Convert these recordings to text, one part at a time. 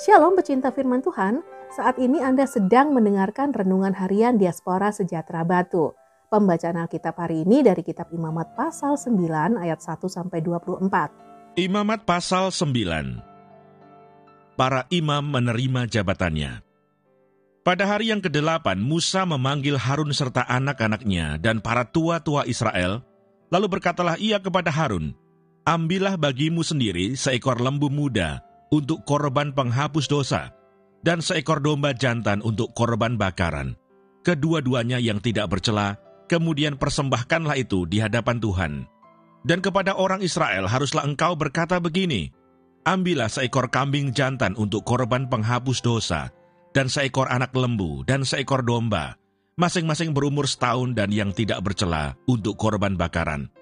Shalom pecinta firman Tuhan, saat ini Anda sedang mendengarkan Renungan Harian Diaspora Sejahtera Batu. Pembacaan Alkitab hari ini dari kitab Imamat pasal 9 ayat 1 sampai 24. Imamat pasal 9. Para imam menerima jabatannya. Pada hari yang ke-8, Musa memanggil Harun serta anak-anaknya dan para tua-tua Israel, lalu berkatalah ia kepada Harun, Ambillah bagimu sendiri seekor lembu muda, untuk korban penghapus dosa, dan seekor domba jantan untuk korban bakaran. Kedua-duanya yang tidak bercela, kemudian persembahkanlah itu di hadapan Tuhan. Dan kepada orang Israel haruslah engkau berkata begini, Ambillah seekor kambing jantan untuk korban penghapus dosa, dan seekor anak lembu, dan seekor domba, masing-masing berumur setahun dan yang tidak bercela untuk korban bakaran.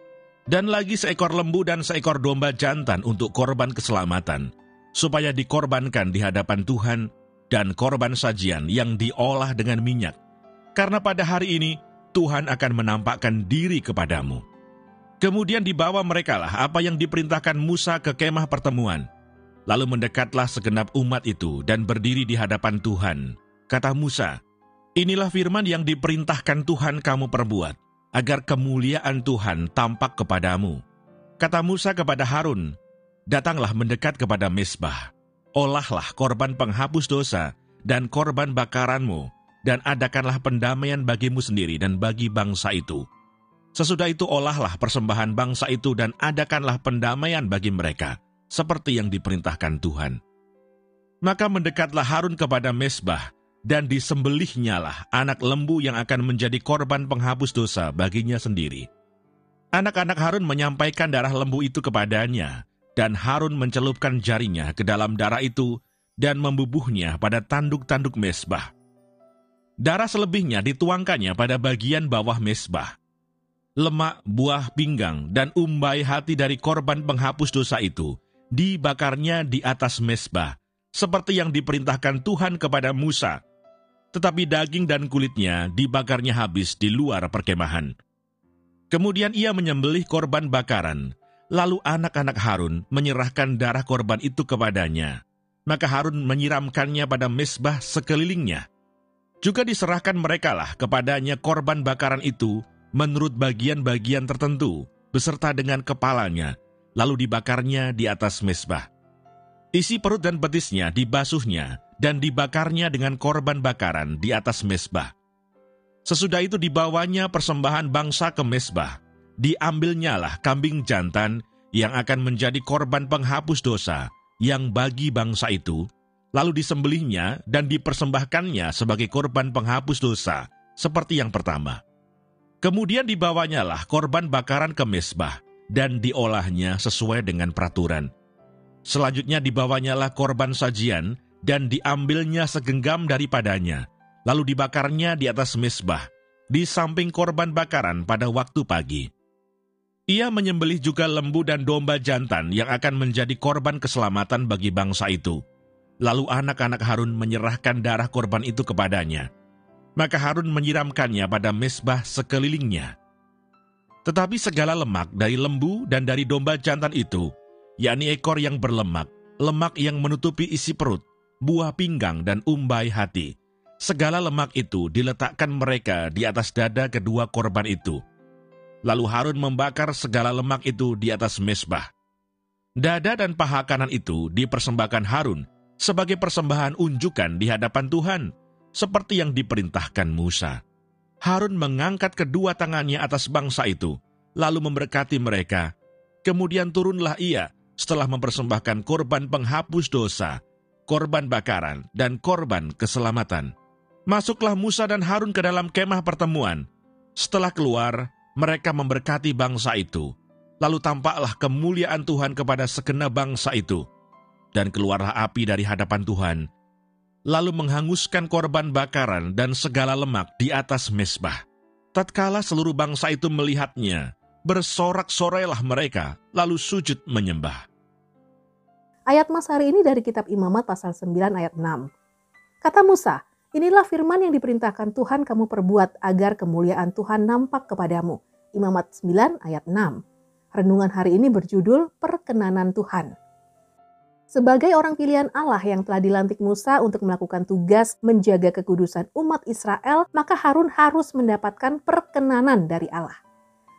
Dan lagi seekor lembu dan seekor domba jantan untuk korban keselamatan, supaya dikorbankan di hadapan Tuhan dan korban sajian yang diolah dengan minyak. Karena pada hari ini Tuhan akan menampakkan diri kepadamu. Kemudian dibawa merekalah apa yang diperintahkan Musa ke kemah pertemuan. Lalu mendekatlah segenap umat itu dan berdiri di hadapan Tuhan. Kata Musa, Inilah firman yang diperintahkan Tuhan kamu perbuat, agar kemuliaan Tuhan tampak kepadamu. Kata Musa kepada Harun, datanglah mendekat kepada mesbah, olahlah korban penghapus dosa dan korban bakaranmu, dan adakanlah pendamaian bagimu sendiri dan bagi bangsa itu. Sesudah itu olahlah persembahan bangsa itu dan adakanlah pendamaian bagi mereka, seperti yang diperintahkan Tuhan. Maka mendekatlah Harun kepada mesbah, dan disembelihnyalah anak lembu yang akan menjadi korban penghapus dosa baginya sendiri. Anak-anak Harun menyampaikan darah lembu itu kepadanya, dan Harun mencelupkan jarinya ke dalam darah itu dan membubuhnya pada tanduk-tanduk mesbah. Darah selebihnya dituangkannya pada bagian bawah mesbah. Lemak, buah pinggang, dan umbai hati dari korban penghapus dosa itu dibakarnya di atas mesbah, seperti yang diperintahkan Tuhan kepada Musa. Tetapi daging dan kulitnya dibakarnya habis di luar perkemahan. Kemudian ia menyembelih korban bakaran, Lalu anak-anak Harun menyerahkan darah korban itu kepadanya. Maka Harun menyiramkannya pada mesbah sekelilingnya. Juga diserahkan merekalah kepadanya korban bakaran itu menurut bagian-bagian tertentu, beserta dengan kepalanya, lalu dibakarnya di atas mesbah. Isi perut dan betisnya dibasuhnya dan dibakarnya dengan korban bakaran di atas mesbah. Sesudah itu dibawanya persembahan bangsa ke mesbah, diambilnyalah kambing jantan yang akan menjadi korban penghapus dosa yang bagi bangsa itu, lalu disembelihnya dan dipersembahkannya sebagai korban penghapus dosa, seperti yang pertama. Kemudian dibawanyalah korban bakaran ke mesbah, dan diolahnya sesuai dengan peraturan. Selanjutnya dibawanyalah korban sajian, dan diambilnya segenggam daripadanya, lalu dibakarnya di atas mesbah, di samping korban bakaran pada waktu pagi. Ia menyembelih juga lembu dan domba jantan yang akan menjadi korban keselamatan bagi bangsa itu. Lalu anak-anak Harun menyerahkan darah korban itu kepadanya. Maka Harun menyiramkannya pada mesbah sekelilingnya. Tetapi segala lemak dari lembu dan dari domba jantan itu, yakni ekor yang berlemak, lemak yang menutupi isi perut, buah pinggang dan umbai hati, segala lemak itu diletakkan mereka di atas dada kedua korban itu, Lalu Harun membakar segala lemak itu di atas mesbah. Dada dan paha kanan itu dipersembahkan Harun sebagai persembahan unjukan di hadapan Tuhan, seperti yang diperintahkan Musa. Harun mengangkat kedua tangannya atas bangsa itu, lalu memberkati mereka. Kemudian turunlah ia setelah mempersembahkan korban penghapus dosa, korban bakaran, dan korban keselamatan. Masuklah Musa dan Harun ke dalam kemah pertemuan. Setelah keluar, mereka memberkati bangsa itu. Lalu tampaklah kemuliaan Tuhan kepada segenap bangsa itu. Dan keluarlah api dari hadapan Tuhan, lalu menghanguskan korban bakaran dan segala lemak di atas mesbah. Tatkala seluruh bangsa itu melihatnya, bersorak-sorailah mereka, lalu sujud menyembah. Ayat Mas hari ini dari kitab Imamat pasal 9 ayat 6. Kata Musa, inilah firman yang diperintahkan Tuhan kamu perbuat agar kemuliaan Tuhan nampak kepadamu. Imamat 9 ayat 6. Renungan hari ini berjudul Perkenanan Tuhan. Sebagai orang pilihan Allah yang telah dilantik Musa untuk melakukan tugas menjaga kekudusan umat Israel, maka Harun harus mendapatkan perkenanan dari Allah.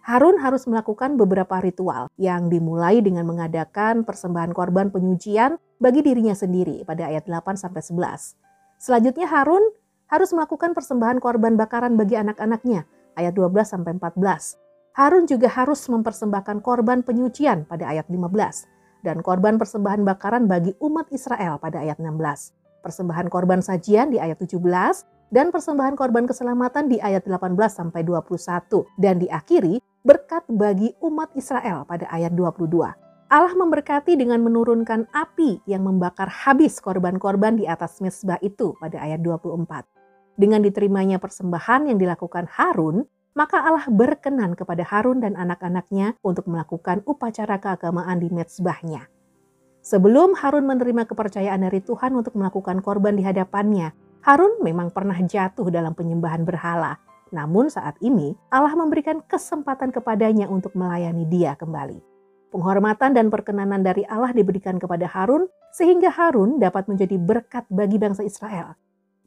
Harun harus melakukan beberapa ritual yang dimulai dengan mengadakan persembahan korban penyucian bagi dirinya sendiri pada ayat 8 sampai 11. Selanjutnya Harun harus melakukan persembahan korban bakaran bagi anak-anaknya ayat 12 sampai 14. Harun juga harus mempersembahkan korban penyucian pada ayat 15 dan korban persembahan bakaran bagi umat Israel pada ayat 16. Persembahan korban sajian di ayat 17 dan persembahan korban keselamatan di ayat 18 sampai 21 dan diakhiri berkat bagi umat Israel pada ayat 22. Allah memberkati dengan menurunkan api yang membakar habis korban-korban di atas mesbah itu pada ayat 24. Dengan diterimanya persembahan yang dilakukan Harun, maka Allah berkenan kepada Harun dan anak-anaknya untuk melakukan upacara keagamaan di mezbahnya. Sebelum Harun menerima kepercayaan dari Tuhan untuk melakukan korban di hadapannya, Harun memang pernah jatuh dalam penyembahan berhala. Namun saat ini Allah memberikan kesempatan kepadanya untuk melayani dia kembali. Penghormatan dan perkenanan dari Allah diberikan kepada Harun sehingga Harun dapat menjadi berkat bagi bangsa Israel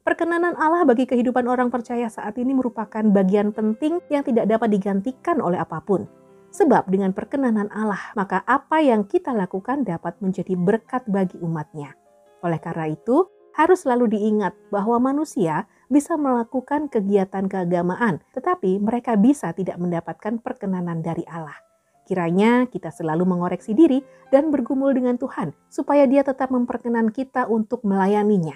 Perkenanan Allah bagi kehidupan orang percaya saat ini merupakan bagian penting yang tidak dapat digantikan oleh apa pun. Sebab dengan perkenanan Allah, maka apa yang kita lakukan dapat menjadi berkat bagi umatnya. Oleh karena itu, harus selalu diingat bahwa manusia bisa melakukan kegiatan keagamaan, tetapi mereka bisa tidak mendapatkan perkenanan dari Allah. Kiranya kita selalu mengoreksi diri dan bergumul dengan Tuhan, supaya Dia tetap memperkenan kita untuk melayaninya.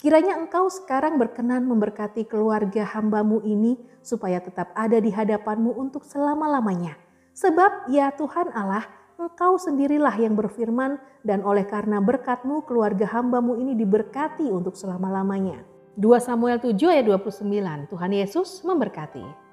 Kiranya engkau sekarang berkenan memberkati keluarga hambamu ini supaya tetap ada di hadapanmu untuk selama-lamanya. Sebab ya Tuhan Allah, engkau sendirilah yang berfirman dan oleh karena berkatmu keluarga hambamu ini diberkati untuk selama-lamanya. 2 Samuel 7 ayat 29, Tuhan Yesus memberkati.